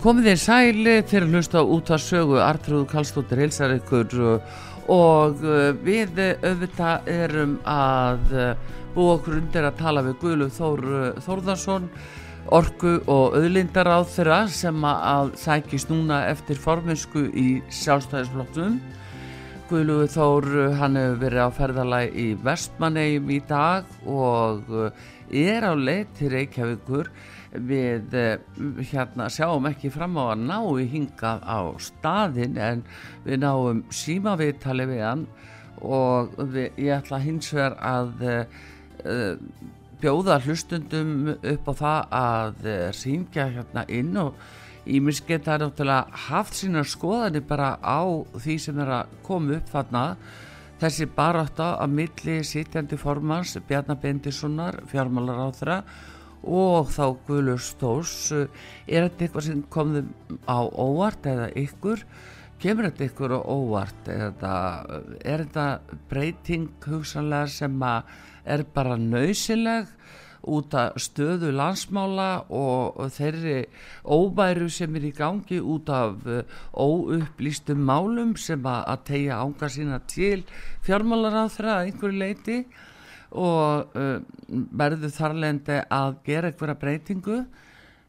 Komið þér sæli fyrir að hlusta út að sögu Artrúð Kallstóttir heilsar ykkur og uh, við auðvitað erum að uh, búa okkur undir að tala við Guðlu Þór, uh, Þórðarsson orgu og auðlindar á þeirra sem að sækist núna eftir forminsku í sjálfstæðisflokkum Guðlu Þór hann hefur verið á ferðalæg í Vestmannegjum í dag og er á leið til Reykjavíkur við eh, hérna sjáum ekki fram á að ná í hingað á staðin en við náum símaviðtali við hann og við, ég ætla hins vegar að uh, bjóða hlustundum upp á það að uh, syngja hérna inn og Ímis geta náttúrulega haft sína skoðanir bara á því sem er að koma upp þarna. Þessi barátta að milli sitjandi formans Bjarnar Bendissonar, fjármálar á þeirra og þá Guðlur Stórs eh, er þetta eitthvað sem kom þeim á óvart eða ykkur? Kemur þetta ykkur á óvart eða er þetta breyting hugsanlega sem er bara nöysileg út af stöðu landsmála og þeirri óbæru sem er í gangi út af eh, óupplýstum málum sem að tegja ánga sína til fjármálar á þeirra einhverju leiti og uh, verður þarlendi að gera einhverja breytingu.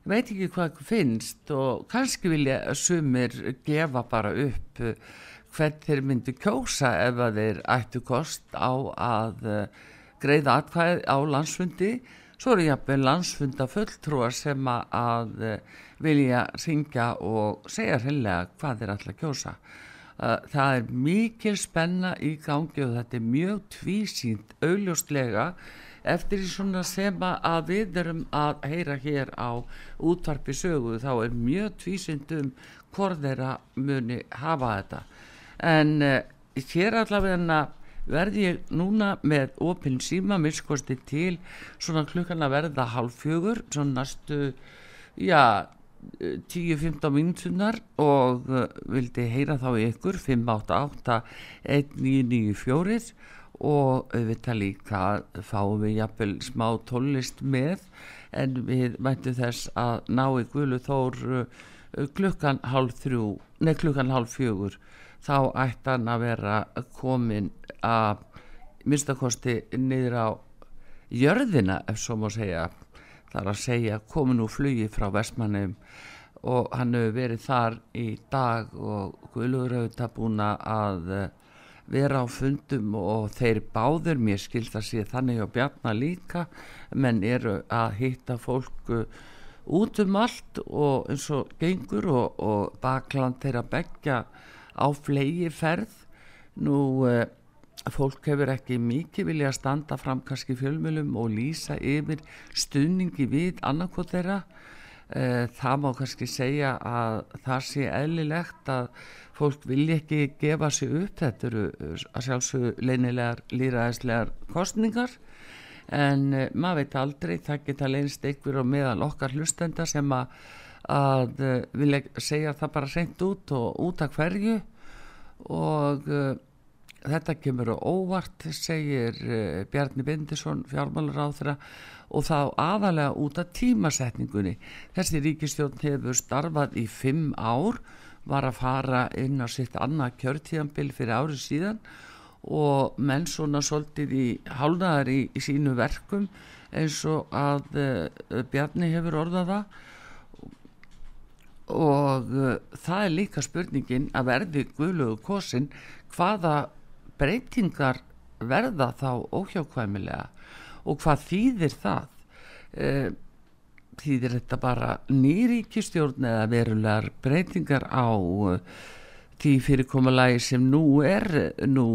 Veit ekki hvað finnst og kannski vilja sumir gefa bara upp hvern þeir myndi kjósa ef að þeir ættu kost á að greiða atkvæð á landsfundi. Svo eru jáfnveg landsfunda fulltrúar sem að vilja syngja og segja hreinlega hvað þeir ætla að kjósa það er mikil spenna í gangi og þetta er mjög tvísýnt augljóslega eftir því svona sem að við erum að heyra hér á útvarpi sögu þá er mjög tvísýnt um hvort þeirra muni hafa þetta. En uh, hér allavega verði ég núna með opinn síma miskosti til svona klukkan að verða halv fjögur svona næstu já 10-15 minútunar og uh, vildi heyra þá ykkur 588-1994 og við það líka fáum við jafnvel smá tólist með en við mættum þess að ná í Guðlu Þór uh, klukkan halv þrjú, nei klukkan halv fjögur. Þá ætti hann að vera komin að minnstakosti niður á jörðina ef svo má segja það er að segja komin úr flugi frá Vestmannum og hann hefur verið þar í dag og Guðlugur hefur það búin að eh, vera á fundum og þeir báður mér skilt að sé þannig á bjarna líka menn eru að hitta fólku út um allt og eins og gengur og, og bakland þeirra begja á flegi ferð nú uh, fólk hefur ekki mikið vilja að standa fram kannski fjölmjölum og lýsa yfir stuðningi við annarkot þeirra. Uh, það má kannski segja að það sé eðlilegt að fólk vilja ekki gefa sig upp. Þetta eru að sjálfsögðu leinilegar líraðislegar kostningar en uh, maður veit aldrei það geta leinst einhver og meðal okkar hlustenda sem að, að vilja segja það bara reynd út og út af hverju. Og þetta kemur á óvart segir uh, Bjarni Bindisson fjármálur á þeirra og þá aðalega út af tímasetningunni. Þessi ríkistjórn hefur starfað í fimm ár var að fara inn á sitt annað kjörtíðanbill fyrir árið síðan og menn svona svolítið í hálnaðar í, í sínu verkum eins og að uh, Bjarni hefur orðaða og uh, það er líka spurningin að verði guðlugu kosin hvaða breytingar verða þá óhjákvæmilega? Og hvað þýðir það? Uh, þýðir þetta bara nýríkistjórn eða verulegar breytingar á uh, því fyrirkommalagi sem nú er nú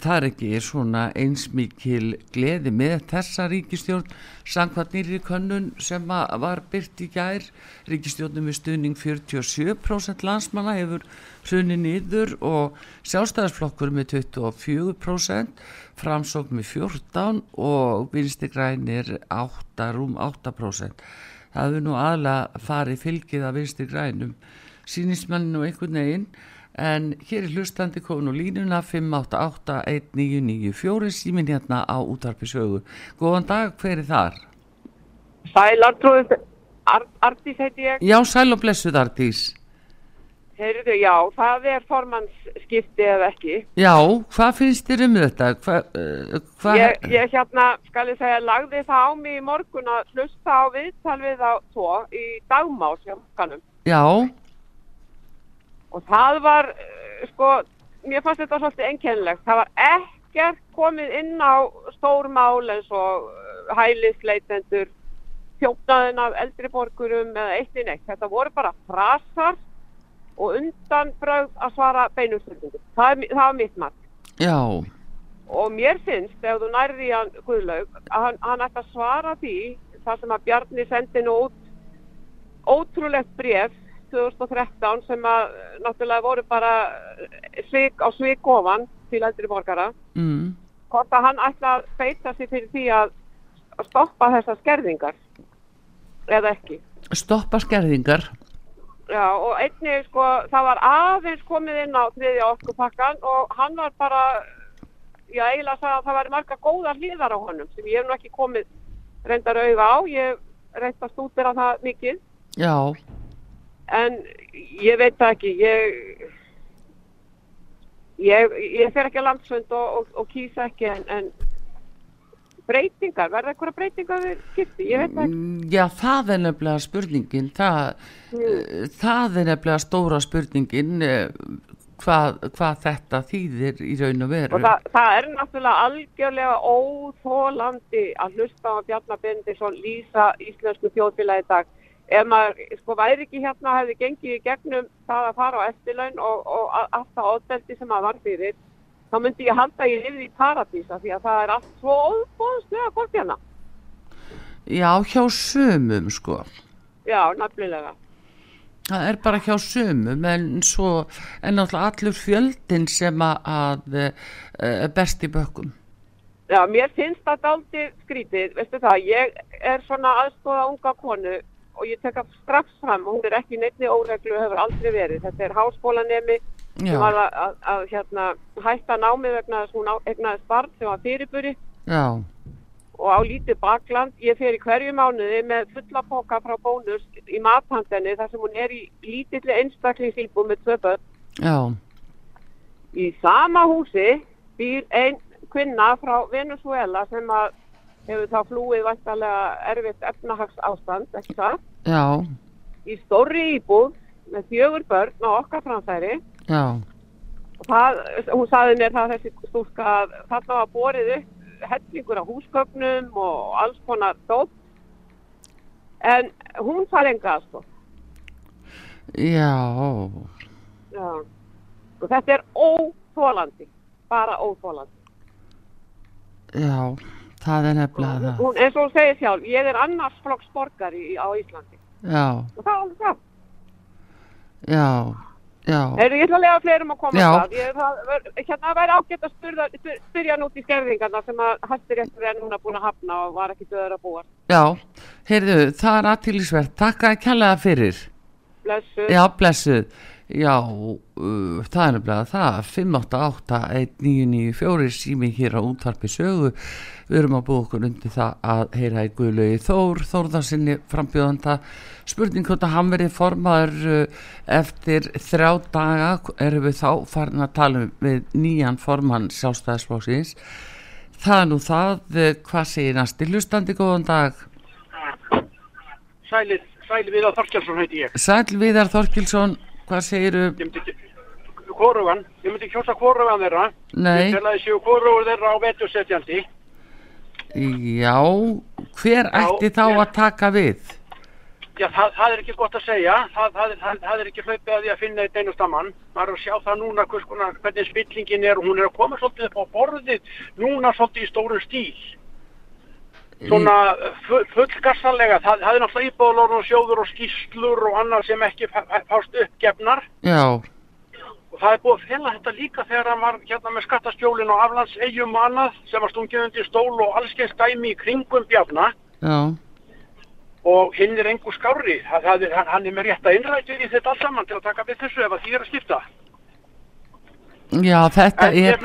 það er ekki svona einsmikil gleði með þessa ríkistjórn sangvað nýri könnun sem var byrt í gær. Ríkistjórnum við stuðning 47% landsmanna hefur hrunni nýður og sjálfstæðarsflokkur með 24% framsókn með 14 og vinstirgrænir 8, rúm 8% það hefur nú aðla farið fylgið að vinstirgrænum sínismanninu einhvern veginn en hér er hlustandi konu línuna 5881994 símin hérna á útarpi sögu. Góðan dag, hver er þar? Sæl Artrúð Ar Artís heiti ég. Já, sæl og blessuð Artís Heyrðu, já, það er formannsskipti eða ekki. Já, hvað finnst þér um þetta? Hva, uh, hva... Ég, ég hérna, skal ég segja, lagði það á mig í morgun að hlusta á viðtal við á tvo í dagmás hjá kanum Já og það var sko, mér fannst þetta svolítið ennkennilegt, það var ekkert komið inn á stórmál eins og hælisleitendur þjófnaðin af eldri borgurum eða eittin eitt, þetta voru bara frasar og undanbröð að svara beinumstöldingum það, það var mitt marg Já. Og mér finnst, ef þú nærði hann Guðlaug, að hann, hann ætti að svara því það sem að Bjarni sendi nú út ótrúlegt bref 2013 sem að náttúrulega voru bara svik á svik ofan til eldri borgara. Mm. hvort að hann ætla að beita sig fyrir því að stoppa þessar skerðingar eða ekki? Stoppa skerðingar? Já og einni sko það var aðeins komið inn á þriðja okkupakkan og hann var bara já eiginlega að það var marga góða hlýðar á honum sem ég hef nú ekki komið reyndar auða á, ég reyndast út er að það mikið. Já en ég veit það ekki ég ég, ég fer ekki að landsfund og, og, og kýsa ekki en, en breytingar, verða eitthvað breytingar við skipti, ég veit það ekki. Mm, Já, það er nefnilega spurningin. Það, mm. það er nefnilega stóra spurningin eh, hvað, hvað þetta þýðir í raun og veru. Og það, það er náttúrulega algjörlega óþólandi að hlusta á Bjarnar Bendisson lýsa íslensku þjóðfélagi í dag ef maður sko væri ekki hérna hefði gengið í gegnum það að fara á eftirlaun og, og allt það ódeldi sem maður var fyrir þá myndi ég halda ég lifði í paradísa því að það er allt svo óbóðslega gott hérna. Já, hjá sumum sko. Já, nafnilega það er bara hjá sumum en svo er náttúrulega allur fjöldin sem að, að uh, best í bökkum. Já, mér finnst það aldrei skrítið, veistu það, ég er svona aðstóða unga konu og ég tek af strax fram, hún er ekki neittni óreglu og hefur aldrei verið, þetta er háskólanemi sem var að, að, að hérna, hætta námið vegna þess að hún eignaðist barn sem var fyrirburi. Já, og á lítið bakland, ég fer í hverju mánuði með fulla póka frá bónus í mathandinni þar sem hún er í lítilli einstaklingsýlbú með tvö börn. Já, í sama húsi býr ein kvinna frá Venezuela sem að hefur þá flúið vantarlega erfitt efnahags ástand, ekki það? já, Í stórri íbúð með fjögur börn og okkar framfæri já, það, hún saði mér það þessi stúlka að þarna var borið upp hellingur á húsgögnum og alls konar dótt en hún fær enga aðstof. Já, Já. Og þetta er óþólandi, bara óþólandi. já, það er nefnilega það. Hún, eins og hún segir sjálf, ég er annars flokks borgari á Íslandi. Já, Og það er alveg það. já, já, Heyrðu, ég ætla að lega fleirum að koma það. Ég, það hérna væri ágætt að spyrja, spyr, spyrja nút í skerðingarna sem að hættiréttur er núna búin að hafna og var ekki döður að búa. já, heyrðu, það er aðtýrlisvert. Takk að kjallaða fyrir. Blessu. Já, blessuð. Já, uh, það er nefnilega það, 588-1994 sími hér á útvarpi sögu. Við erum að búa okkur undir það að heyra í Guðlaugi Þór, Þórðarsinni frambjóðanda. Spurning hvort að hann verið formaður uh, eftir þrjá daga, erum við þá farin að tala um við nýjan formann sjálfstæðisflóksins. Það er nú það, uh, hvað segir næsti hlustandi góðan dag? Sælir, sælir við að Þorkjálsson heiti ég. Sæl Viðar Þorkilsson, hvað segiru? Ég myndi ekki, hvorugan, ég myndi kjósa hvorugan þeirra. Nei. Ég tel að ég séu hvorugur þeirra á vetursetjandi. Já, hver ætti þá að taka við? Já, það, það er ekki gott að segja. Það, það, það, er ekki hlaupið að því að finna eitt einasta mann. Maður er að sjá það núna hvernig spillingin er og hún er að koma svolítið upp á borðið núna svolítið í stóru stíl. Svona fu- fullgassanlega, það, það er náttúrulega íbúðlórn og sjóður og skýslur og annað sem ekki fá- fá- fást uppgefnar. Já, Og það er búið að fela þetta líka þegar hann var hérna með skattastjólinn og aflandsegjum og annað sem var stungið undir stól og allskeins dæmi í kringum bjafna já, og hinn er engu skári. Það, það er, hann, hann er með rétt að innrætið í þetta allt saman til að taka við þessu ef að því er að skipta. Já, þetta En er,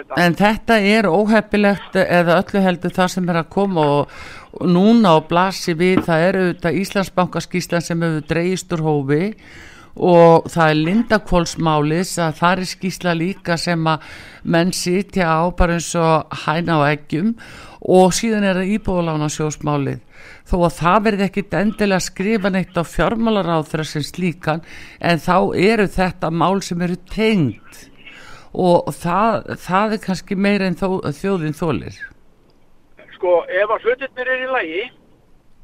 þetta. en þetta er óheppilegt eða öllu heldur það sem er að koma og, og núna á blasi við, það er auðvitað Íslandsbankaskíslan sem hefur dreigist úr hófi og það er Lindakvólsmális að það er skísla líka sem að menn sitja á bara eins og hæna á eggjum og síðan er það íbúðalána sjósmálið þó að það verði ekkit endilega skrifa neitt á fjármálaráþra sem slíkan en þá eru þetta mál sem eru tengd og það, það er kannski meira en þó, þjóðin þólir Sko, ef að hlutirnir er í lagi,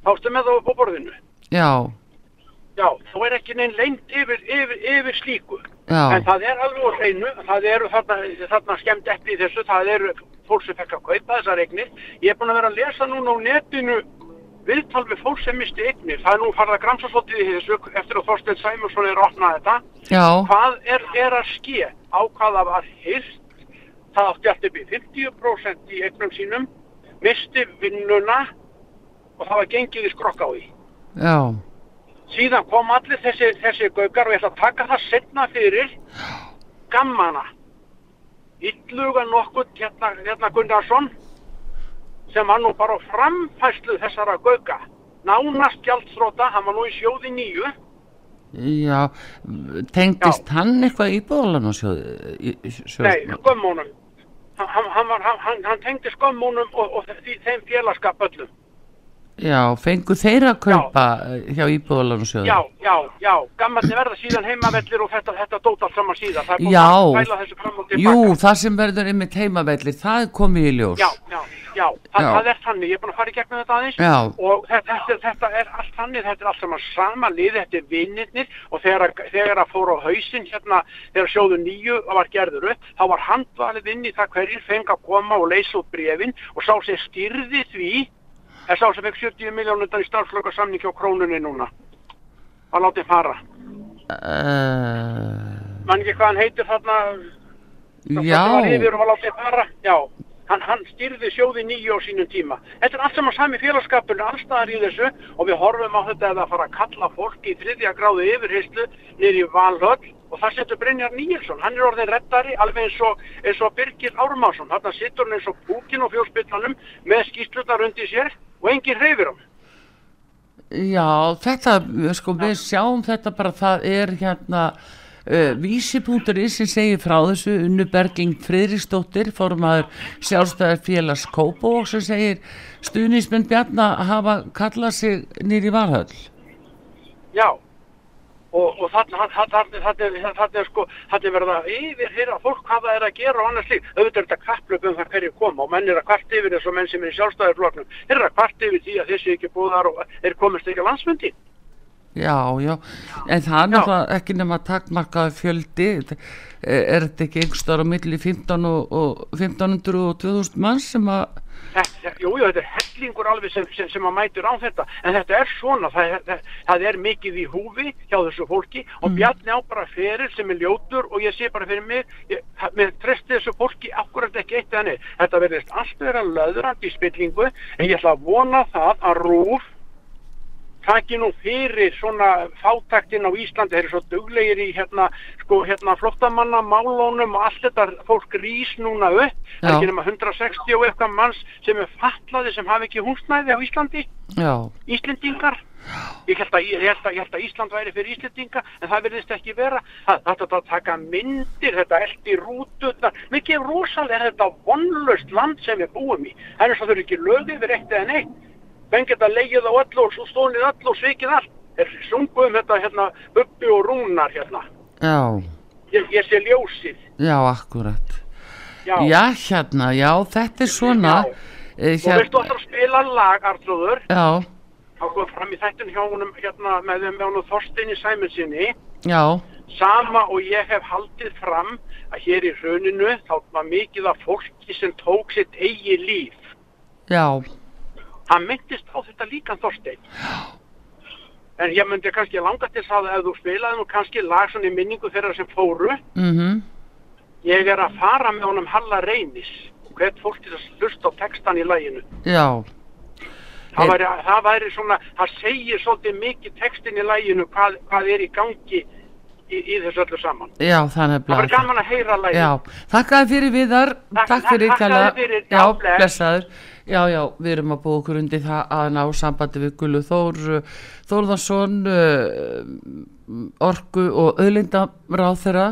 fástu með það upp á borðinu. já, Já, þá er ekki neinn lengt yfir, yfir, yfir slíku. já, En það er alveg á hreinu, það eru þarna, þarna skemmt epli í þessu, það eru fólk sem fekk að kaupa þessar eignir. Ég er búin að vera að lesa núna á netinu viðtal við fólk sem misti eignir. Það er nú farið að gramsa svolítið í þessu eftir að Þorstein Sæmursson er að opna þetta. já, Hvað er, er að ske? Á hvaða var hýrt? Það átti allt upp í 50% í eignum sínum, misti vinnuna og það var gengið í skrokk á því. já, Síðan kom allir þessi, þessi gaugar og ég ætla að taka það setna fyrir gammana. Ylluga nokkuð hérna, hérna Gunnarsson sem var nú bara á framfæslu þessara gauga. Nánast gjaldstróta, hann var nú í sjóði nýju. já tengdist hann eitthvað íbúðalána sjóð, sjóð Nei, skömmunum. Hann, hann, hann, hann, tengdi skömmunum og, og þeim félagskap öllum. Já, fengu þeir að kaupa já. hjá íbúðalána sjóð Já, já, já, gammalni verða síðan heimavellir og þetta, þetta dót allt saman síðan. Það er búin að fæla þessu fram og tilbaka. Jú, það sem verður einmitt heimavellir, það er komið í ljós. Já, já, já, það, Já. það er þannig, ég er búin að fara í gegnum þetta aðeins Já. og þetta, þetta, þetta er allt þannig, þetta er allt saman sama lið, þetta er vinnirnir og þegar, þegar að fóru á hausinn hérna, þegar sjóðu nýju var gerður upp, þá var handvalið inn í það hverjir fengi að koma og leysa út brefin og sá sem styrði því, er sá sem fekk 70 miljónundan í starfslöka samning hjá krónunni núna, að láta þið fara. Uh, Man ekki hvað hann heitir þarna, já, yfir og var látið fara, já. Hann, hann styrði sjóði nýju á sínum tíma. Þetta er allt saman sami félagskapurinn allstaðar í þessu og við horfum á þetta að það fara að kalla fólki í þriðja gráðu yfirheyslu í Valhöll og það setur Brynjar Níelsson. Hann er orðin reddari alveg eins og, eins og Birgir Ármásson. Þarna sittur hann eins og búkin og fjóspillanum með skýslutar undir sér og enginn reyfir hann. já, þetta, sko, við sjáum þetta bara, það er hérna uh, vísi.ri sem segir frá þessu, Unnu Bergling Friðriksdóttir, formaður sjálfstæðar félags Kópó sem segir stuðnismenn Bjarna hafa kallað sig nýri varhöll. Já, og, og þarna þarna er sko þarna er verið að yfirhyrra fólk hvað það er að gera og annars lík auðvitað er þetta kapplöp um það hverju koma og menn er að kvart yfir þessu menn sem er í sjálfstæðarfloknum er að kvart yfir því að þessi ekki búðar og er komist ekki að landsmyndi Já, já, en það er náttúrulega ekki nema takkmarkaði fjöldi. Er þetta ekki einhverstaðar á milli 15 og, og 1500 og 2000 mann sem að Jújú, þetta er hellingur alveg sem, sem, sem að mætur á þetta, en þetta er svona, það, það, það er mikið í húfi hjá þessu fólki og mm. Bjarni á bara fyrir sem er ljótur og ég sé bara fyrir mig, mér trefsti þessu fólki akkurat ekki eitt neitt. Þetta verðist allt vera löðrandi í spillingu, en ég ætla að vona það að Rúf taki nú fyrir svona fátaktinn á Íslandi, þeir eru svo duglegir í hérna, sko, hérna flottamanna málónum og allt þetta. Fólk rís núna upp, það er ekki nema 160 og eitthvað manns sem er fatlaði sem hafi ekki húsnæði á Íslandi. Já. Íslendingar. Ég held, að, ég, held að, ég held að Ísland væri fyrir Íslendinga en það verðist ekki vera. Það er að taka myndir, þetta eldi rútu mikið rosalega er þetta vonlust land sem við búum í. Það er þau eru ekki lögðið við eitt eða neitt menn geta leigið á öll og stónið öll og svikið allt. Er sunguð um þetta hérna uppi og rúnar hérna. Já. Ég, ég sé ljósið. Já, akkurat. Já. já, hérna, já, þetta er svona já. Eh, hérna. og veistu að það spila lag, Artrúður já. Þá kom fram í þættun hjá húnum hérna með þeim með húnum Þorstinni Sæminsinni já. Sama og ég hef haldið fram að hér í rauninu þá var mikið af fólki sem tók sitt eigi líf. Já hann myndist á þetta líkan Þorstein en ég myndi kannski langa til það að ef þú spilaði nú kannski lag svona í minningu þeirra sem fóru. Mm -hmm. ég er að fara með honum Halla Reynis. Hvert fólk til að hlusta á textan í læginu já. Það væri, það væri svona það segir svolítið mikið textin í læginu hvað, hvað er í gangi í, í þessu öllu saman. Já, það var gaman að heyra læginu Takk fyrir viðar. Takk fyrir ekki Já, blessaður Já, já, við erum að búa okkur undir það að ná sambandi við Gullu Þór, Þórðarsson, uh, Orgu og Öðlindaráð þeirra.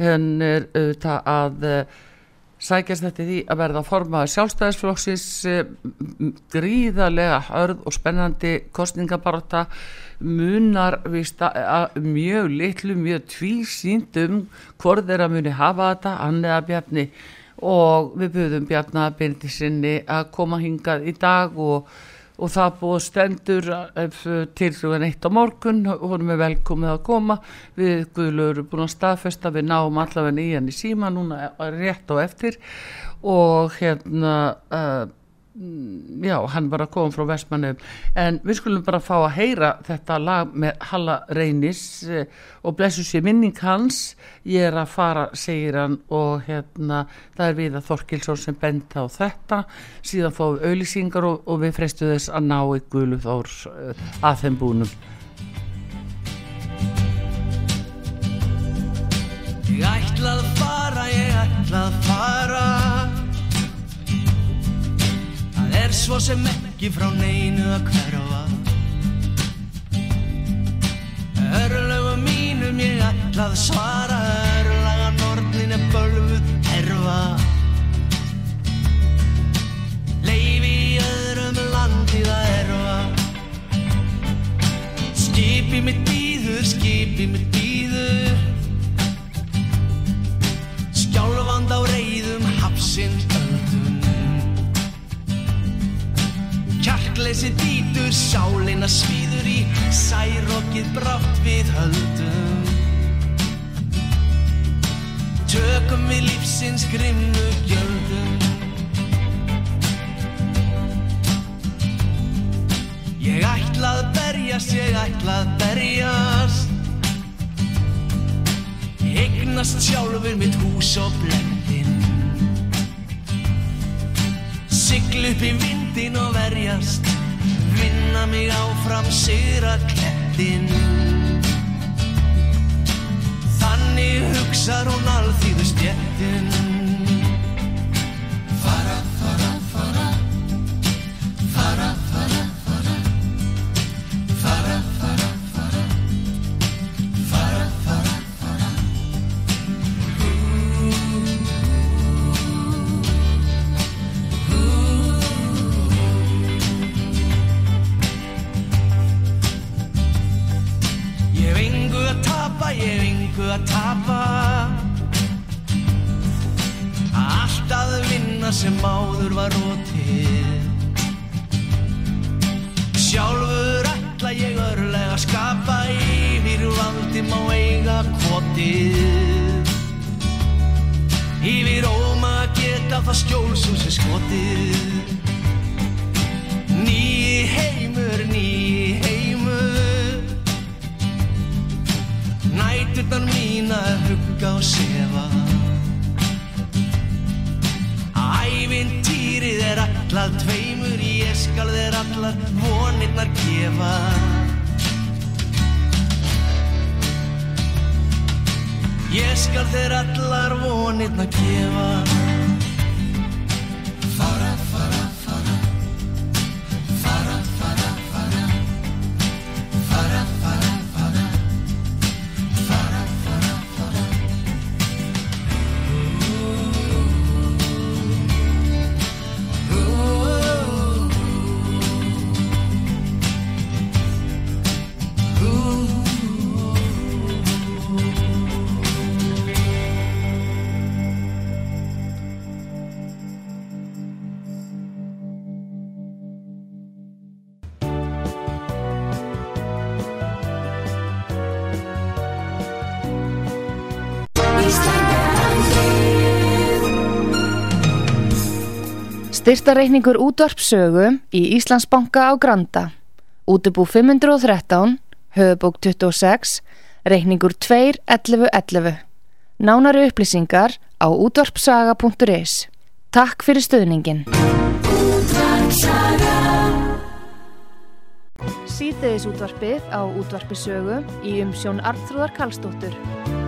Henn er auðvitað að uh, sækjast þetta því að verða að forma sjálfstæðisflokksins uh, gríðarlega hörð og spennandi kostningabarta munar mjög litlu, mjög tvísýndum hvort þeirra muni hafa þetta, hann eða bjarni og við buðum Bjarnar Byrnisinni að koma hingað í dag og, og það búið stendur eh, til slugan eitt á morgun. Og hún er velkomið að koma. Við Guðlur erum búin að staðfesta við náum allavega nýjan í síma núna rétt á eftir. Og hérna uh, já, hann var að koma frá Vestmannum en við skulum bara fá að heyra þetta lag með Halla Reynis eh, og blessu sér minning hans. Ég er að fara, segir hann og hérna, það er við að Þorkilsson sem benda á þetta. Síðan fáum við auðlýsingar og, og við freistu þess að ná þórs uh, að þeim búnum. Ég ætlað fara, ég ætlað fara er svo sem ekki frá neinu að hverfa. Örlögu mínum ég ætlað svara Örlaga nornin er bölfuð herfa. Leifi í öðrum landið að erfa. Skipi mitt býður, skipi mitt býður dýtur, sálina svíður í Særokkið brátt við höldum. Tökum við lífsins grimmu gjöldum. Ég ætlað berjast, ég ætlað berjast. Eignast sjálfur mitt hús og blendin Sigl upp í vindin og verjast Vinna mig áfram sigra klettin Þannig hugsar hún alþýðu stjettin kvotið Yfir óma geta það skjól sem sé skotið. Nýi heimur, nýi heimur. Næturnar mína hugga og sefa. Ævintýrið er allað tveimur Ég skal þeir allar vonirnar gefa Ég skal þeir allar vonirnar gefa Styrtareikningur útvarpsögu í Íslandsbanka á Granda. Útubú 513, höfubók 26, reikningur 2.11.11. Nánari upplýsingar á útvarpsaga.is. Takk fyrir stöðningin. Síðdeðis útvarpið á útvarpisögu í umsjón Arnþróðar Karlsdóttur.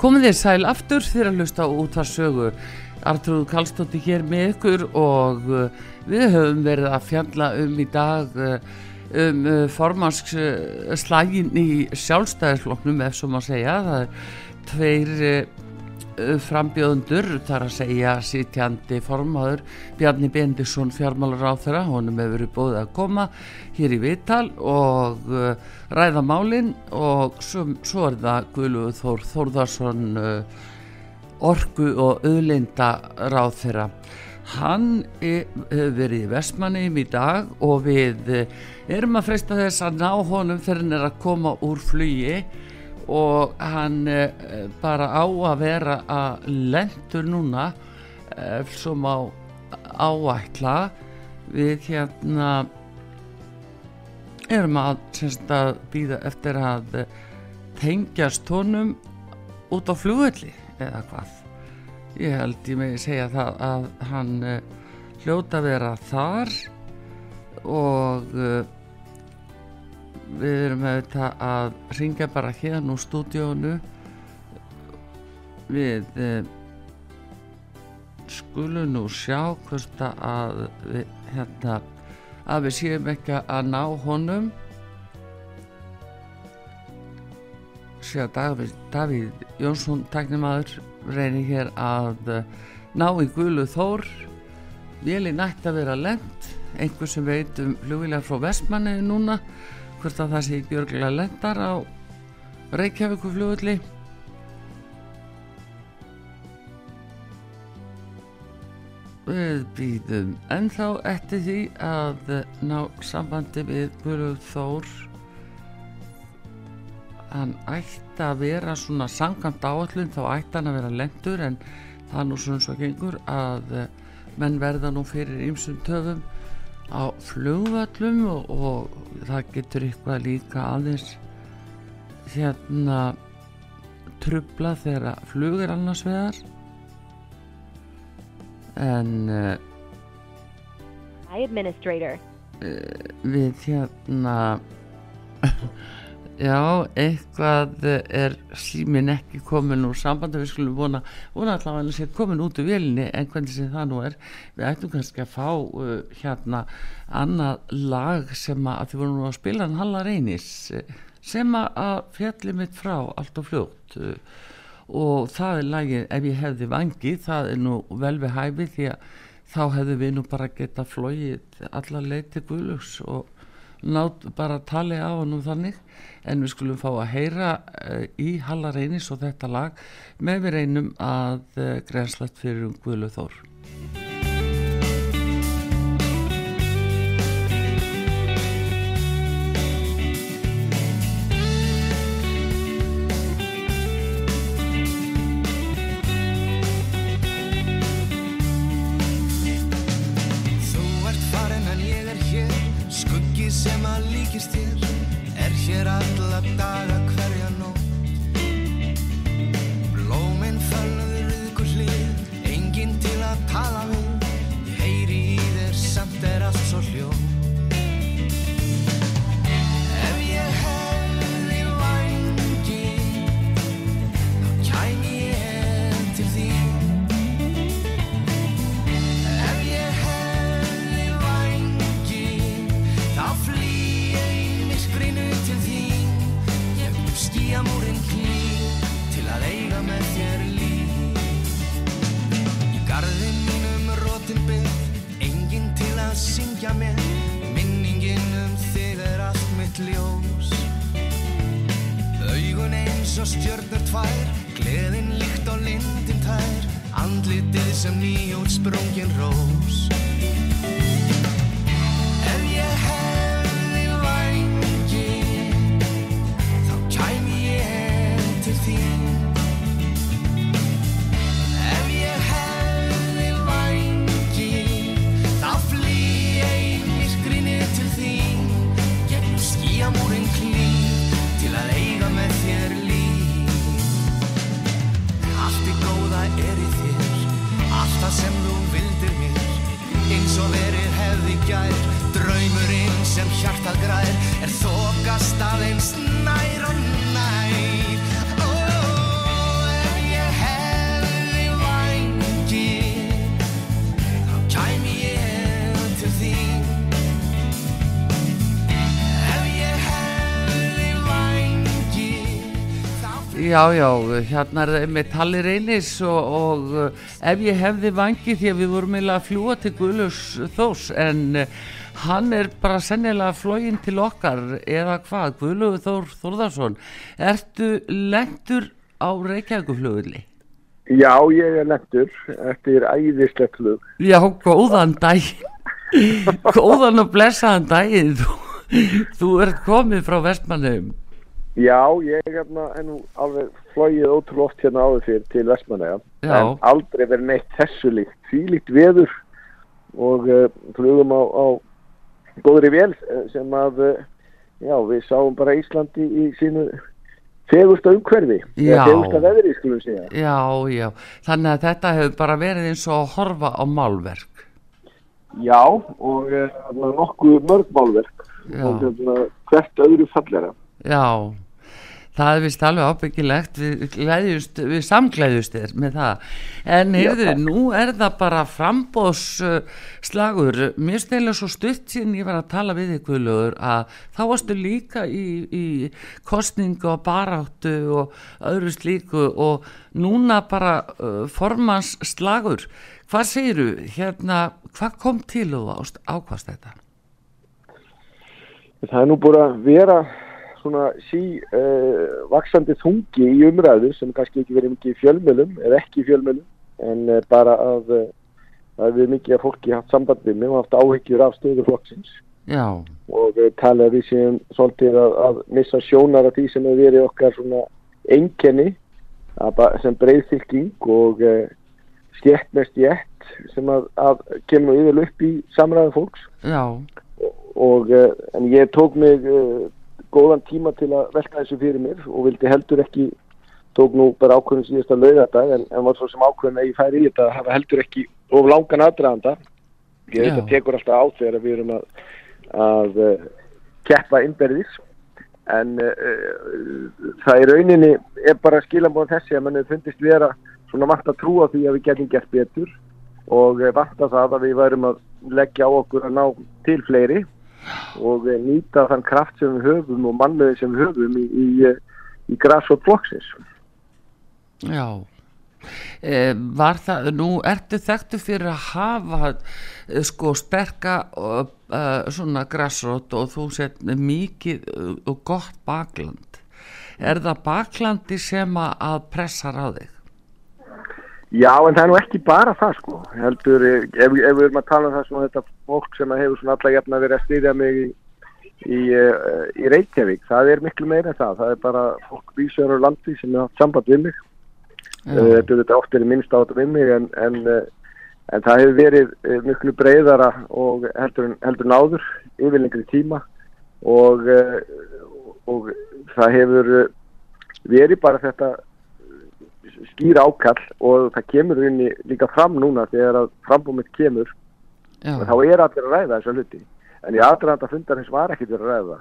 Komið þér sæl aftur fyrir að hlusta á útvarsögu. Artrúð Kallstóttir hér með ykkur og uh, við höfum verið að fjalla um í dag uh, um uh, formanskslagin í sjálfstæðisfloknum ef svo má segja. Það er tveir frambjöðundur, þar að segja sitjandi formaður Bjarni Bendisson fjármálur á þeirra, honum hefur verið bóðið að koma hér í Vital og uh, ræða málinn og svo, svo er það Guðluð Þór Þórðarsson uh, orku og auðlinda ráð þeirra. Hann hefur verið í Vestmannum í dag og við eh, erum að freista þess að ná honum þegar hann er að koma úr flugi og hann eh, bara á að vera að lendur núna ef svo má áækla við hérna erum að, semst, að býða eftir að eh, tengjast honum út á flugvelli eða hvað. Ég held ég megi segja það að hann hljóta að vera þar og við erum auðvitað að ringja bara hérna úr stúdíónu við uh, skulum nú sjá hvort að við, hérna, að við séum ekki að ná honum. Sé að Davíð, Davíð Jónsson tæknimaður reynir hér að uh, ná í gulu þór. Veli nætt að vera lent. Einhver sem veit um flugvílar frá Vestmanni núna hvort að það sé ekki örgulega lentar á Reykjavíku flugulli við býðum ennþá eftir því að ná sambandi við gulu þór. Hann ætti að vera svona sangant áallun þá ætti hann að vera lendur en það er nú svona svo gengur að menn verða nú fyrir ýmsum töfum á flugvallum og, og það getur eitthvað líka aðeins hérna trubla þegar flug er annars vegar. En uh, við hérna já, eitthvað er símin ekki komin úr sambandi við skulum vona, vona allavega að sé komin út úr vélinni en hvernig sem það nú er við ættum kannski að fá uh, hérna annað lag sem að, þið voru nú að spila hann Halla Reynis eh, sem að- fjalli mitt frá allt og fljótt uh, og það er lagið ef ég hefði vangi það er nú vel við hæfi því að þá hefðu við nú bara geta flóið alla leið til Guðlöks og nátt bara tali á hann um þannig en við skulum fá að heyra uh, í Halla Reynis og þetta lag með við reynum að uh, grenslast fyrir um Guðlöf Þór Augun eins og stjörnur tvær Gleðin líkt og lindin tær Andlitið sem nýjút sprungin rós Já, já, hérna er með Talli Reynis og, og uh, ef ég hefði vangi því að við vorum eiginlega að fljúa til Guðlus Þós en uh, hann er bara sennilega flógin til okkar eða hvað, Guðlöfu Þór Þórðarsson ertu lengur á Reykjavíkuflugulli? Já, ég er lendur eftir æðislegt flug. Já, góðan dag góðan og blessaðan daginn. Þú, þú ert komið frá Vestmannheim Já, ég hérna, er nú alveg flogið ótrúlega oft hérna áður fyrir til Vestmannaja. Já. En aldrei verið neitt þessu líkt. Því líkt veður og uh, flugum á, á góðri vél eh, sem að, uh, já, við sáum bara Íslandi í sínu fegusta umhverfi. Eða Fegusta veðri, skulum segja. Já, já, þannig að þetta hefur bara verið eins og að horfa á málverk Já, og uh, nokkuð mörgmálverk. Já. Og hérna, hvert öðru fallera. Já, það er vist alveg ábyggilegt, við, gleðjust, við samgleðjust þér með það. En heyrðu, takk. nú er það bara frambóðsslagur. Mér stelur svo stutt síðan ég var að tala við þig, Guðlaugur, að þá varstu líka í, í kostningu og baráttu og öðru slíku og núna bara uh, formansslagur. Hvað segiru, hérna, hvað kom til og þú ást- ákvast þetta? Það er nú búin að vera svona sí uh, vaksandi þungi í umræðu sem kannski ekki verið mikið í fjölmjölum eða ekki í fjölmjölum en uh, bara að það við mikið að fólki haft samband við mig og haft áhyggjur af stöðu flokksins. Já, og uh, talið að við séum svolítið að, að missa sjónar af því sem hefur verið okkar svona ba- sem breyðfylking og uh, stjætt með stjætt sem að, að kemur yfir upp í samræðu fólks. Já, og en ég tók mig góðan tíma til að velta þessu fyrir mér og vildi heldur ekki tók nú bara ákveðin síðasta laugardag en, en var svo sem ákveðin að ég færi í þetta að hafa heldur ekki of langan aðdraðanda ég veit að tekur alltaf á þegar við erum að, að uh, keppa innberðis en uh, það í rauninni er bara skilabóðan þessi að mann hefur fundist vera svona vant að trúa því að við getum gert betur og vant að það að við værum að leggja á okkur að ná til fleiri og uh, nýta þann kraft sem við höfum og mannöði sem við höfum í, í, uh, í græsvot flokksins. já. e, var það, nú ertu þekktu fyrir að hafa sko sterka uh, svona grassrót og þú sett mikið og gott bakland er það baklandi sem að pressar á þig? Já, en það er nú ekki bara það sko. Heldur, eh, ef, ef við erum að tala um það svona þetta fólk sem að hefur svona alla jafna verið að styrja mig í, í, uh, í Reykjavík, það er miklu meira en það. Það er bara fólk vísur á landi sem er haft samband við mig. Uh, þetta er þetta oft verið minnst á þetta við mig en, en, uh, en það hefur verið miklu breyðara og heldur, heldur en áður yfir lengri tíma og, uh, og það hefur verið bara þetta skýra ákall og það kemur inn í líka fram núna þegar að frambúmið kemur. Já, þá er allir að ræða þessa hluti. En í aðdraðanda fundarins var ekkert að ræða.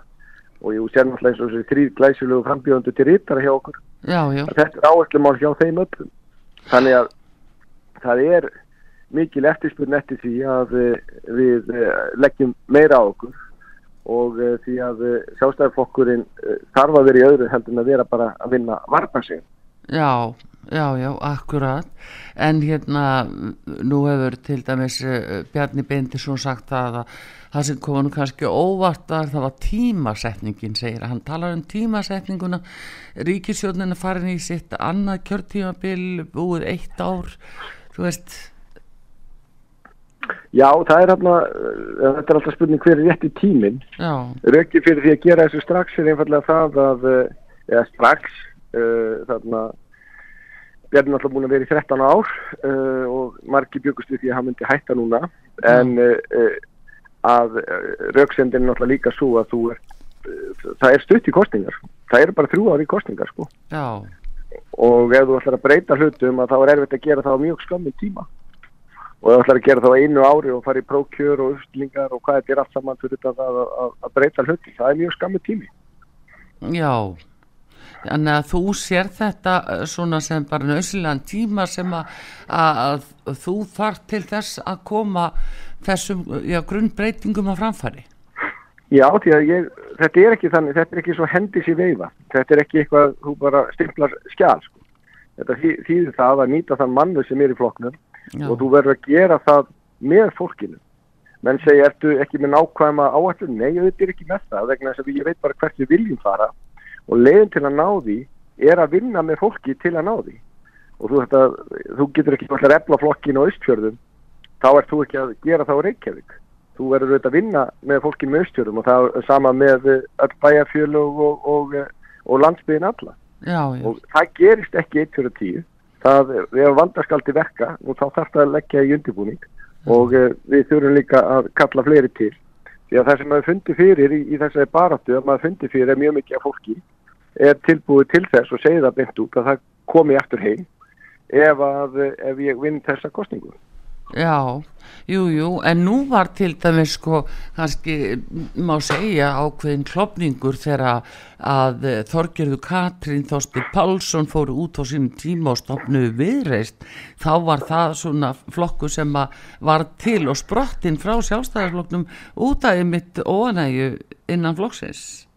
Og ég sér náttúrulega eins og þessi þrýr glæsilegu frambjóðundu til rítara hjá okkur. Já, já, þetta er áherslumál hjá þeim öllum. Þannig að það er mikil eftirspurn eftir því að eh, við eh, leggjum meira á okkur. Og eh, því að sjálfstæðarflokkurinn þarf að vera í öðru heldur en að vera bara að vinna varna sig já, já, já, akkurat. En hérna nú hefur til dæmis eh, Bjarni Bendisson sagt að það sem kom nú kannski óvart að það var tímasetningin segir að hann. Talar um tímasetninguna ríkisjónin er farin í sitt annað kjörtímabil búið eitt ár þú veist. Já, það er hérna, uh, þetta er alltaf spurning hver er rétti tíminn. já, Rökið fyrir því að gera þessu strax er einfallega það að, uh, eða strax, þarna, Bjarni er alltaf búin að vera í 13 ár uh, og margir byggust við því að hann myndi hætta núna, en uh, að röksendin er alltaf líka svo að þú er, uh, það er stutt í kostningar. Það eru bara þrjú ári í kostningar, sko. já, Og ef þú ætlar að breyta hlutum að þá er erfitt að gera það á mjög skömmin tíma. og það ætlar að gera það á einu ári og fara í prókjör og uppslingar og hvað þetta er allt saman fyrir þetta að, að, að breyta hluti það er mjög skammu tími já þannig að þú sér þetta eh, svona sem bara nöðsilegan tíma sem að, að, að þú þarf til þess að koma þessum já, grunnbreytingum á framfæri Já, því að ég, þetta er ekki þannig, þetta er ekki svo hendis í veifa. Þetta er ekki eitthvað, þú bara stimplar skjál, sko. Þetta þý- þýðir það að nýta þann mannu sem er í flokknum já, og þú verður að gera það með fólkinu. Menn segja, ertu ekki með nákvæma áætlun? Nei, þetta er ekki með það, vegna þess að ég veit bara hvert við viljum fara og leiðin til að ná því er að vinna með fólki til að ná því. Og þú, þetta, þú getur ekki alltaf efla flokkinu á Ístfjörðum, þá ert þú ekki að gera það á Reykjavík. Þú verður auðvitað að vinna með fólkinu með Ístfjörðum og það er sama með eh, öll bæjarfjölug og, og, eh, og landsbyðin alla. Já, já, og það gerist ekki 1 fyrir 10 það, við hefum vandaskaldi verka og þá þarf það að leggja í undirbúning. Og uh, við þurfum líka að kalla fleiri til. Því að það sem maður fundi fyrir í, í þessari baráttu að maður fundi fyrir er mjög mikið af fólki er tilbúið til þess og segið það beint út að það komi aftur heim ef, að, ef ég vinn þessa kostningu já jú, jú, en nú var til dæmis sko, kannski má segja ákveðin klopningur þegar að Þorgerðu Katrín Þorsti Pálsson fóru út á sínum tíma og stopnuðu viðreist þá var það svona flokku sem var til og sprottinn frá sjálfstæðarflokknum út af mitt óanægju innan flokksins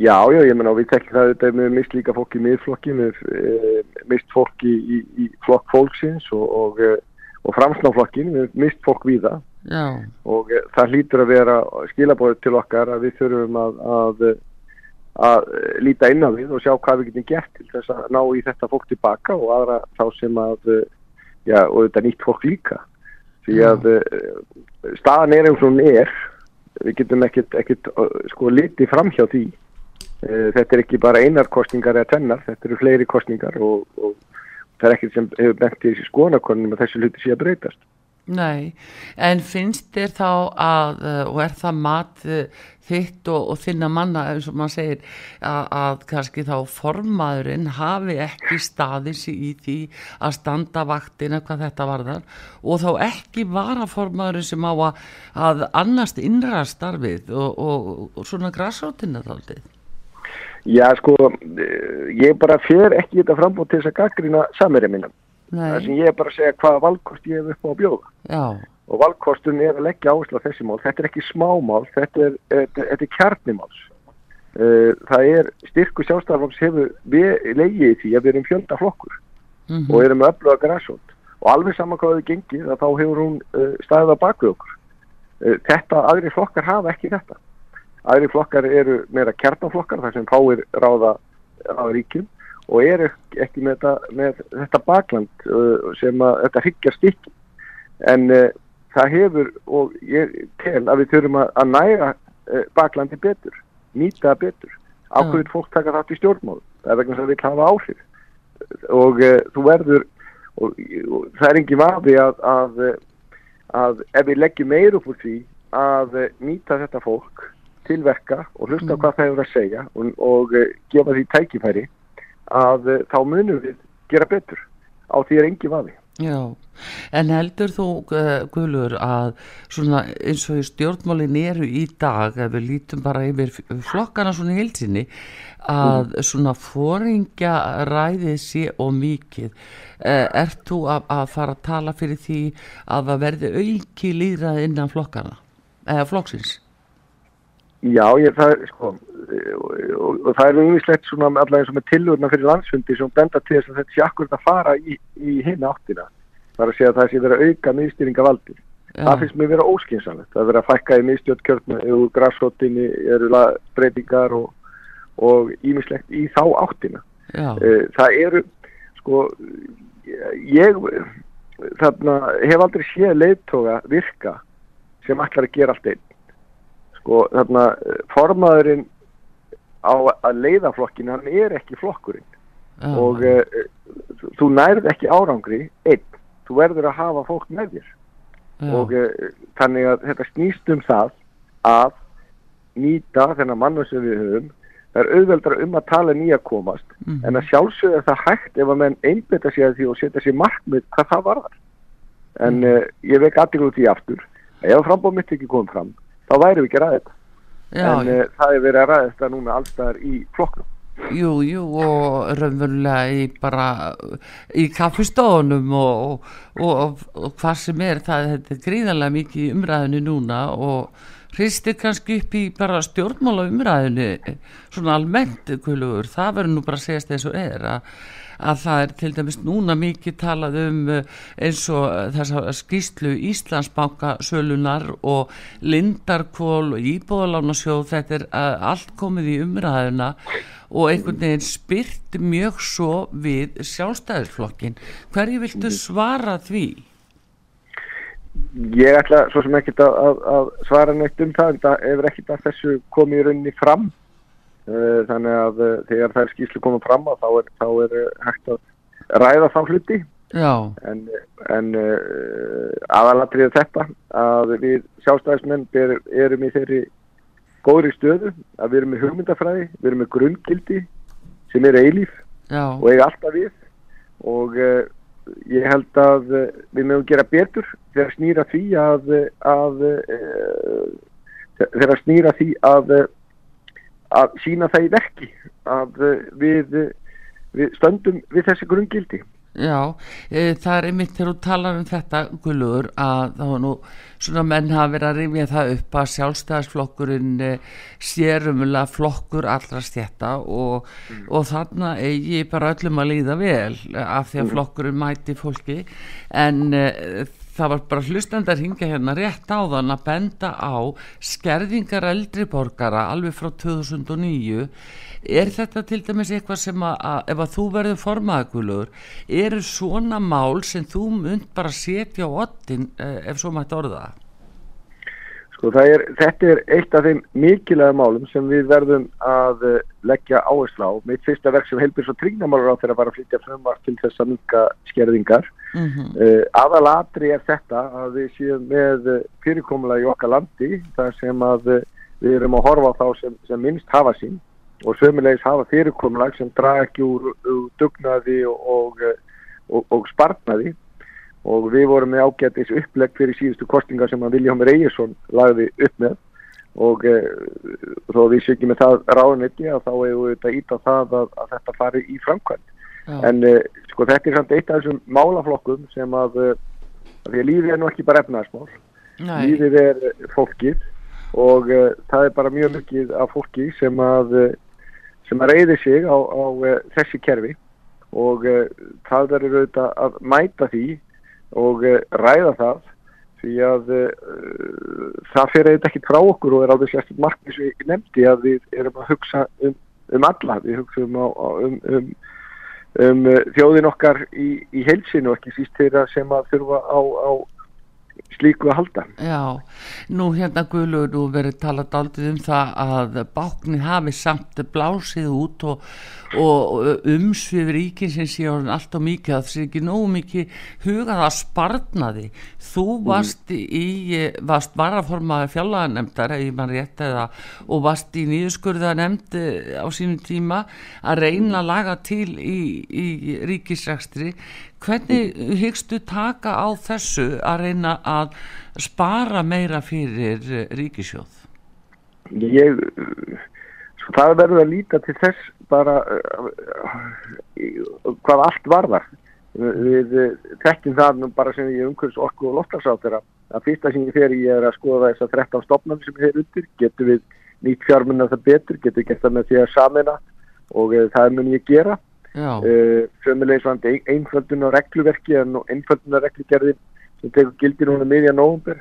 Já, já, ég menna og við tekjum það þetta með mist líka fólk í miðflokki með e, mist fólk í, í, í flokk fólksins og, og, eh, og framsnáflokkin, við mist fólk við það já, og e, það hlýtur að vera skilabóðið til okkar að við þurfum að, að, að líta inn á við og sjá hvað við getum gert til þess að ná í þetta fólk tilbaka og aðra þá sem að eh, já, og þetta nýtt fólk líka. Því að e, staðan er eins og hún er. Við getum ekkert, ekkert eh, sko litið fram hjá því. Eh, þetta er ekki bara einar kostningar eða tennar, þetta eru fleiri kostningar og, og það er ekkert sem hefur bent í þessi skoðanakonum að þessi hluti sé að breytast. Nei, en finnst þér þá að, eh, og er það mat eh, þitt og, og þinna manna, eins og maður segir, að, að kannski þá formaðurinn hafi ekki staðið sig í því að standa vaktina hvað þetta varðar og þá ekki varaformaðurinn sem á að, að annast innra starfið og, og, svona græsóttina þáldið. Já, sko, eh, ég bara fer ekki þetta frambúð til þess að gaggrina samverja mínum. Það sem Nei, ég er bara að segja hvaða valkost ég hef upp á að bjóða. já, Og valkostun er að leggja áherslu á þessi mál. Þetta er ekki smámál, þetta er, þetta, þetta er kjarnimáls. Uh, það er styrku sjálfstæðarflokks hefur við í því að við erum fjölda flokkur. Mhm. og erum með öfluga græsótt og alveg saman hvað þau gengið að þá hefur hún staðið á baku okkur þetta, aðri flokkar hafa ekki þetta aðri flokkar eru meira kjarnaflokkar þar sem fáir ráða, ráða ríkjum og eru ekki með þetta, með þetta bakland uh, sem að þetta hryggjar stykki en uh, það hefur og ég tel að við þurfum að, að næra uh, baklandi betur nýta það betur. Ákveður fólk taka þátt í stjórnmál það er vegna sem það vil hafa áhrif. Og uh, þú verður og, og það er engin vafi að, að, að ef við leggjum meir upp úr því að uh, nýta þetta fólk til verka og hlusta á hvað það hefur að segja og, og uh, gefa því tækifæri að uh, þá munum við gera betur. Á því er engin vafi. Já, en heldur þú uh, Guðlur að svona eins og stjórnmálin eru í dag ef við lítum bara yfir flokkana svona í heilsinni að svona fóringja ræðið sé og mikið. Ert þú að, að fara að tala fyrir því að það verði auki líðrað innan flokkana eða flokksins Já, ég, það sko og, og, og það er umvislegt svona allavega eins og með tillurna fyrir landsfundi sem benda til þess að þetta sé akkurat að fara í, í hinn áttina. Það er að segja að það sé verið að auka miðstýringa valdi. Það finnst mér vera óskinsanlegt. Það er verið að fækka í miðstjórnkjörn og græsóttinni eru breytingar og, og ímislegt í þá áttina. Já, Eh, Það eru sko ég þarna hef aldrei séð leiðtoga virka sem ætlar að gera allt einn sko þarna eh, formaðurinn á að leiða flokkin hann er ekki flokkurinn. Já, og uh, þú nærð ekki árangri einn, þú verður að hafa fólk með þér. Já, og uh, þannig að þetta snýst um það að nýta þennan mannu sem við höfum. Það er auðveldra um að tala nýja komast Mhm. en að sjálfsögðu er það hægt ef að menn einbeta sér því og setja sér markmið hvað það varðar. En Mhm. uh, ég vek aðeins út í aftur að ef frambóð mitt ekki kom fram þá væri við ekki að já, en uh, það er verið að ræða þetta núna allstaðar í flokknum. Jú, jú og raunverulega í bara í kaffistofunum og, og, og, og hvað sem er það þetta er gríðarlega mikið í umræðinu núna og hristir kannski upp í bara stjórnmála umræðinu svona almennt það verður nú bara að segjast eins og er að, að það er til dæmis núna mikið talað um eh, eins og þessa skýslu Íslandsbanka sölunar og Lindarkvól og Íbúðalánasjóð þetta er uh, allt komið í umræðuna og einhvern veginn spyrt mjög svo við sjálfstæðisflokkin hverju viltu svara því? Ég ætla svo sem ekkert að, að, að svara neitt um það en það hefur ekkert að þessu komið í rauninni fram þannig að uh, þegar þær skýslu koma fram að þá er, þá er uh, hægt að ræða þá hluti. En, en aðalatrið þetta að við sjálfstæðismenn ber, erum í þeirri góðri stöðu að við erum með hugmyndafræði, við erum með grunngildi sem er eilíf já, og eiga alltaf við. Og ég held að við mögum gera betur þegar snýra því að, að þegar snýra því að að sína það í verki að uh, við, við stöndum við þessi grunngildi. Já e, það er einmitt þegar þú talar um þetta gulur að þá nú svona menn hafa verið að rifja það upp að sjálfstæðisflokkurinn e, sérumulega flokkur allra stjætta og, og þarna eigi bara öllum að líða vel af því að flokkurinn mæti fólki. En e, það var bara hlustandar hingja hérna rétt á þann að benda á skerðingar eldri borgara alveg frá 2009 er þetta til dæmis eitthvað sem að, að ef að þú verður formaðagulur eru svona mál sem þú mynd bara setja á ottin eh, ef svo mætti orða? Sko er, þetta er eitt af þeim mikilvæga málum sem við verðum að uh, leggja áherslu á. Mitt fyrsta verk sem heilbjörns og trygnamálur á þeirra var að flytja frumvart til þess að minka skerðingar. Mm Uh, aðalatri er þetta að við séum með uh, fyrirkomulega í okkar landi þar sem að við erum að horfa á þá sem, sem minnst hafa sín og sömulegis hafa fyrirkomulega sem draga ekki úr, úr dugnaði og, og, og, og spartnaði og við vorum með ágætis upplegg fyrir síðustu kostingar sem að Viljón Reyjesson lagði upp með. Og uh, þó við séum ekki með það ráðunetti að þá hefur við þetta ít á það að, að þetta fari í framkvæmt Já, en uh, sko þetta er samt eitt af þessum málaflokkum sem að, uh, að því að lífið er nú ekki bara efnaðarsmál lífið er fólkið. Og uh, það er bara mjög mikið af fólki sem að sem að reyði sig á, á þessi kerfi. Og það verður auðvitað að mæta því og uh, ræða það því að uh, það fyrir auðvitað ekki frá okkur og er alveg sérst markið sem ég nefndi að við erum að hugsa um, um alla, við hugsaum á, um, um, um uh, þjóðin okkar í, í heilsinu og ekki síst þeirra sem að þurfa á, á slíku að halda. Já, nú hérna Guðlur, nú verið talað aldrei um það að báknir hafi samt blásið út og, og umsvið ríkinsins sé orðin allt og mikið að það sé ekki nógu mikið hugað að sparnaði. Þú varst í, varst varaformaði fjallaðanemdar, ef mann rétt eða, og varst í nýðuskurðanemd á sínum tíma að reyna að laga til í, í ríkisrækstri hvernig hyggstu taka á þessu að reyna að spara meira fyrir ríkisjóð? Ég, sko það verður að líta til þess bara uh, hvað allt varðar. Við tekjum það nú bara sem ég umhverfs orku og loftarsátt er að fyrsta sem ég fer í er að skoða þess að 13 stopnum sem er undir, getur við nýtt fjármunna það betur, getur við gert það með því að samina og uh, það mun ég gera. Uh, sömulegis vandi einföldun á regluverki en einföldun á reglugerðin sem tekur gildi núna miðja nógumber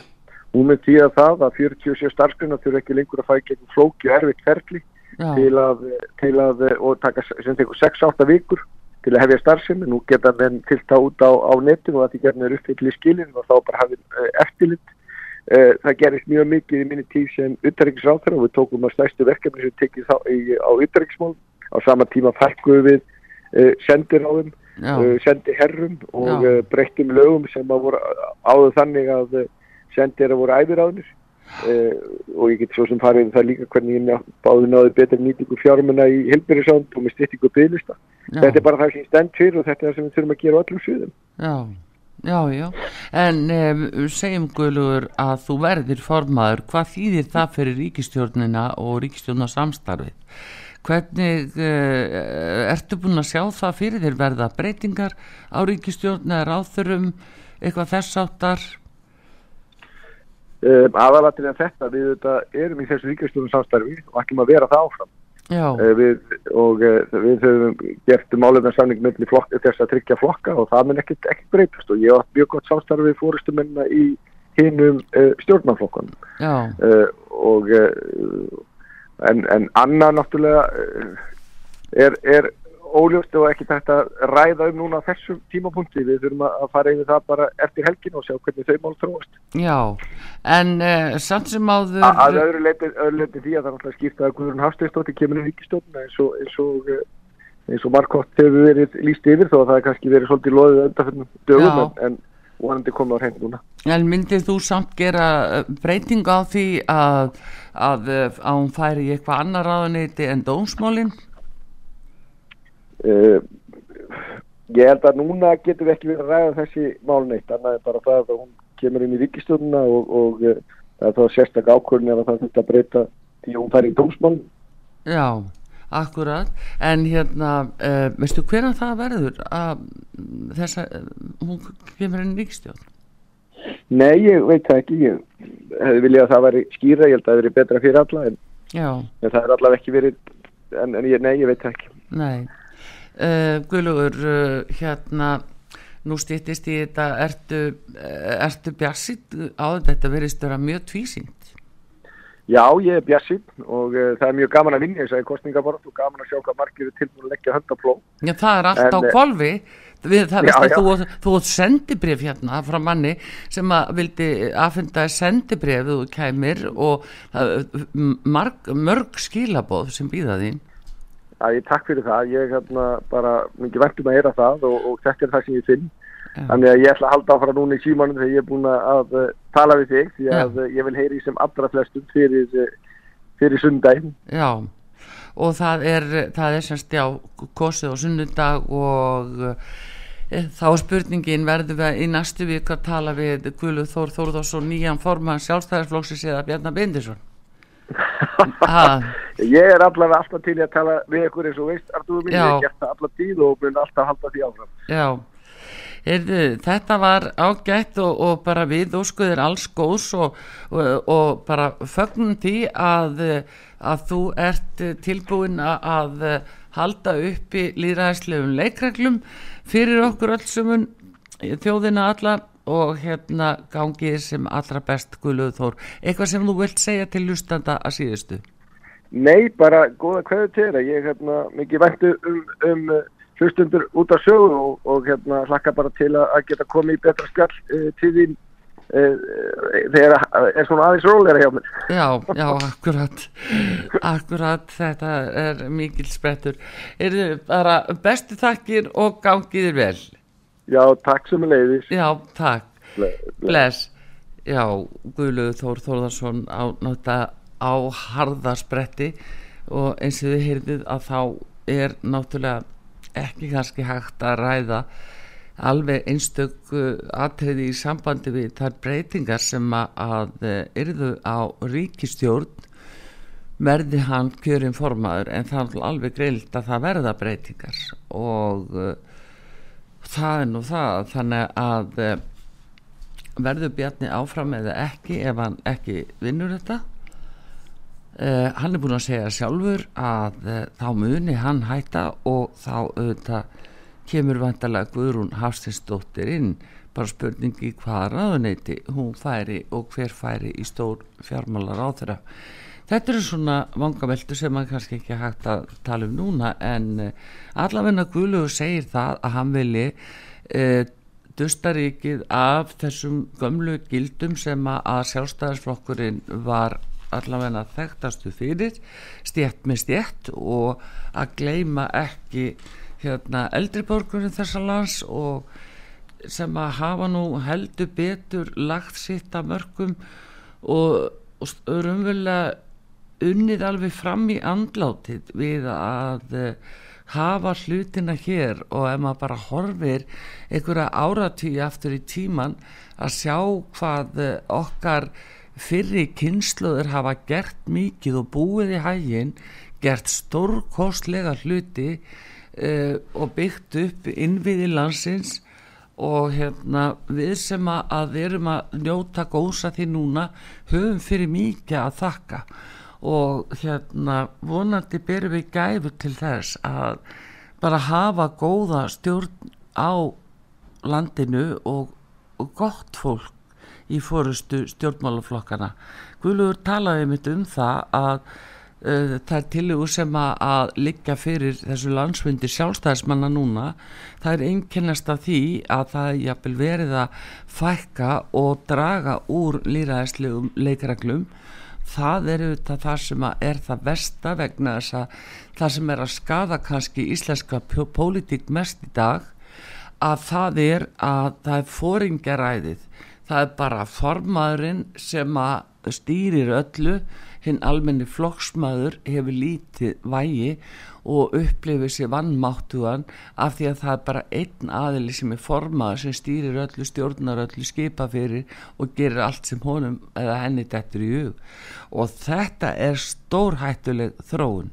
hún með tíða það að 47 starfsgrunna þurfa ekki lengur að fæ gegn flóki og erfitt ferli til að, til að og taka sem tekur 6-8 vikur til að hefja starfsemi, nú geta menn fylta út á, á netinu og að því gerðin er uppfyllir skilin og þá bara hafið uh, eftirlit. Uh, það gerist mjög mikið í minni tíð sem utarriksráþara og við tókum að stærstu verkefni sem tekið þá í, á utarriksmál á sama tíma fækkuðu við uh, sendir á þeim, uh, sendi herrum og uh, breyttum lögum sem að voru áður þannig að sendir að voru æfir á þeim og ég get svo sem farið það líka hvernig ég báði náði betur nýtingu fjármuna í helbyrjusánd og með styrtingu bygglista. Þetta er bara það sem stend fyrir og þetta er það sem við þurfum að gera á öllum sviðum. Já. Já, já, en um, segjum Guðlugur að þú verðir formaður, hvað þýðir það fyrir ríkistjórnina og ríkistjórnasamstarfið? Hvernig uh, ertu búin að sjá það fyrir þér? Verða breytingar á ríkistjórn eða ráþurum eitthvað þess áttar? Um, aðalatir en þetta, við þetta, erum í þessu ríkistjórnum samstarfi og ætlum að vera það áfram. Uh, við, og uh, við höfum gert málefna samning með þess að tryggja flokka og það mun ekkert breytast. Og ég átt mjög gott samstarfi fórustumennina í hinnum stjórnmannflokkanum og en, en annað náttúrulega er, er óljóst og ekki þetta ræða um núna þessum tímapunkti, við þurfum að fara yfir það bara eftir helgin og sjá hvernig þau mál þróast. Já, en uh, samt sem áður... A, að öðru leiti, öðru leiti því að það náttúrulega skipta að Guðrún Hafsteinstóttir kemur í ríkistofnuna eins og eins og, eins og markott hefur verið líst yfir þó að það er kannski verið svolítið loðið undanfjörnum dögum en, en vonandi komið á hrein núna. En myndið þú samt gera breyting á því að, að, að hún færi í eitthvað annar ráðuneyti en dómsmálinn? Uh, ég held að núna getum við ekki verið að ræða þessi málun eitt, annað er bara það að hún kemur inn í ríkistjónuna og, og uh, það er þá sérstak ákvörðin að það þetta breyta því hún fær í dómsmálun. Já, akkurat, en hérna, uh, veistu hvernig það verður að þess að hún kemur inn í ríkistjón? Nei, ég veit það ekki, ég hefði viljað að það væri skýra, ég held að það veri betra fyrir alla, en, en það er allavega ekki verið, en, en ég, nei, ég veit það ekki. Nei. Uh, Guðlugur, uh, hérna nú stýttist í þetta. Ertu, uh, ertu bjassitt á þetta verist vera mjög tvísýnt. Já, ég er bjassitt og það er mjög gaman að vinja þess að kostningabort og gaman að sjá hvað margir er tilbúin að leggja höndafló Já, það er allt en, á kolvi við, það já, já. þú, þú átt sendibrif hérna frá manni sem að vildi aðfenda sendibrif þú kæmir og marg, mörg skilabóð sem býða þín að ég takk fyrir það, ég hérna bara mikið verðum að heyra það og, og þetta er það sem ég finn ja. þannig að ég ætla að halda áfram núna í símanum þegar ég er búin að, að tala við þig því að ja. ég vil heyri sem allra flestum fyrir, fyrir sundaginn Já, og það er það er semst já, kosið á sunnudag og þá er spurningin verður við í næstu vik að tala við Guðlu Þór Þórðarsson nýjan forman sjálfstæðarsflóksis eða Bjarnar Bindisson ég er allavega alltaf til að tala við ykkur eins og veist Artúr minn, hef gert alltaf tíð og mun alltaf halda því áfram. Já, Heyrðu, þetta var ágætt og, og bara við óskuðir alls góðs og, og, og bara fögnum því að, eh, að þú ert eh, tilbúin að, að eh, halda upp í líðræðislegum leikreglum fyrir okkur öll sumun þjóðina alla og hérna gangið sem allra best Guðlaugur Þór. Eitthvað sem þú vilt segja til lustanda að síðustu? Nei, bara góða kveðu til. Ég hérna, mikið væntu um, um uh, hlustundur út af sögu og, og hérna, hlakka bara til að, geta komið í betra skall uh, til þín þegar að- er svona aðeins rólega hjá mér. Já, já, akkurat. Akkurat, þetta er mikil sprettur. Eru bara bestu þakkir og gangiðir vel. Já, takk sem er leiðis. Já, takk, bless. Já, Guðlaugur Þór Þórðarsson á náttúrulega á harðaspretti og eins og þið heyrðið að þá er náttúrulega ekki kannski hægt að ræða alveg einstök atriði í sambandi við þær breytingar sem að, að yrðu á ríkistjórn verði hann kjörinn formaður. En það er alveg greilt að það verða breytingar. Og uh, það er nú það. Þannig að uh, verður Bjarni áfram eða ekki ef hann ekki vinnur þetta? Uh, hann er búin að segja sjálfur að uh, þá muni hann hætta og þá auðvitað kemur vantarlega Guðrún Hafstinsdóttir inn bara spurningi hvaða ráðuneyti hún færi og hver færi í stór fjármálar á þeirra þetta eru svona vangaveltur sem maður kannski ekki hægt að tala um núna en uh, allavegna Guðlaugur segir það að hann vilji uh, dustaríkið af þessum gömlu gildum sem að sjálfstæðarsflokkurinn var allavegna þekktastu fyrir stjætt með stjætt og að gleima ekki hérna eldriborgurinn þessa lands og sem að hafa nú heldur betur lagt sitt að mörgum og, og raunverulega unnið alveg fram í andlátið við að uh, hafa hlutina hér og ef maður bara horfir einhverja áratýi aftur í tíman að sjá hvað uh, okkar fyrri kynsluður hafa gert mikið og búið í hægin gert stórkostlega hluti uh, og byggt upp innviði landsins og hérna við sem að, að við erum að njóta gósa því núna höfum fyrir mikið að þakka. Og hérna vonandi berum við gæfu til þess að bara hafa góða stjórn á landinu og, og gott fólk í fórustu stjórnmálaflokkana Guðlugur talaði mitt um það að uh, það er tilugur sem að, liggja fyrir þessu landsfundi sjálfstæðismanna núna. Það er einkennast af því að það jafnvel verið að fækka og draga úr lýraðislegum leikreglum. Það er auðvitað það sem er það versta vegna þess að það sem er að skada kannski íslenska pó- pólitík mest í dag að það er að það er fóringjaræðið það er bara formaðurinn sem að stýrir öllu hinn almenni flokksmaður hefur lítið vægi og upplifir sér vannmáttuðan af því að það er bara einn aðili sem er formaður sem stýrir öllu stjórnar öllu skipa fyrir og gerir allt sem honum eða henni dettur í hug. Og þetta er stórhættuleg þróun.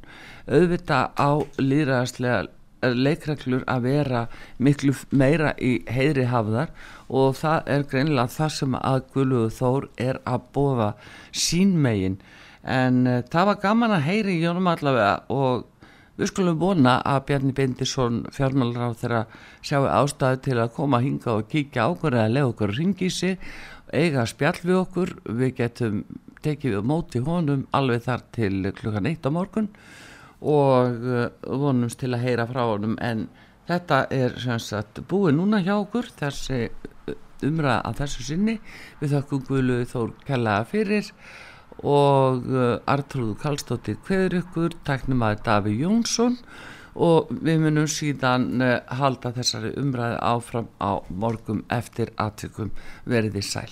Auðvitað á líðræðslega leikreglur að vera miklu meira í heiðri hafðar og það er greinilega það sem að Guðlugur Þór er að bóða sínmegin en uh, það var gaman að heyri í honum allavega og við skulum vona að Bjarni Bindisson fjármálar á þeirra sjáu ástæðu til að koma hinga og kíkja á okkur eða lega okkur ringi sig eiga spjall við okkur. Við getum tekið móti honum alveg þar til klukkan eitt á morgun og uh, vonumst til að heyra frá honum. En þetta er sagt búið núna hjá okkur þessi umræða að þessu sinni. Við þakkum Guðlu Þór kellaða fyrir og uh, Artrúðu Kallstóttir kveður ykkur tæknum að Daví Jónsson og við munum síðan uh, halda þessari umræði áfram á morgum eftir aðtökum veriði sæl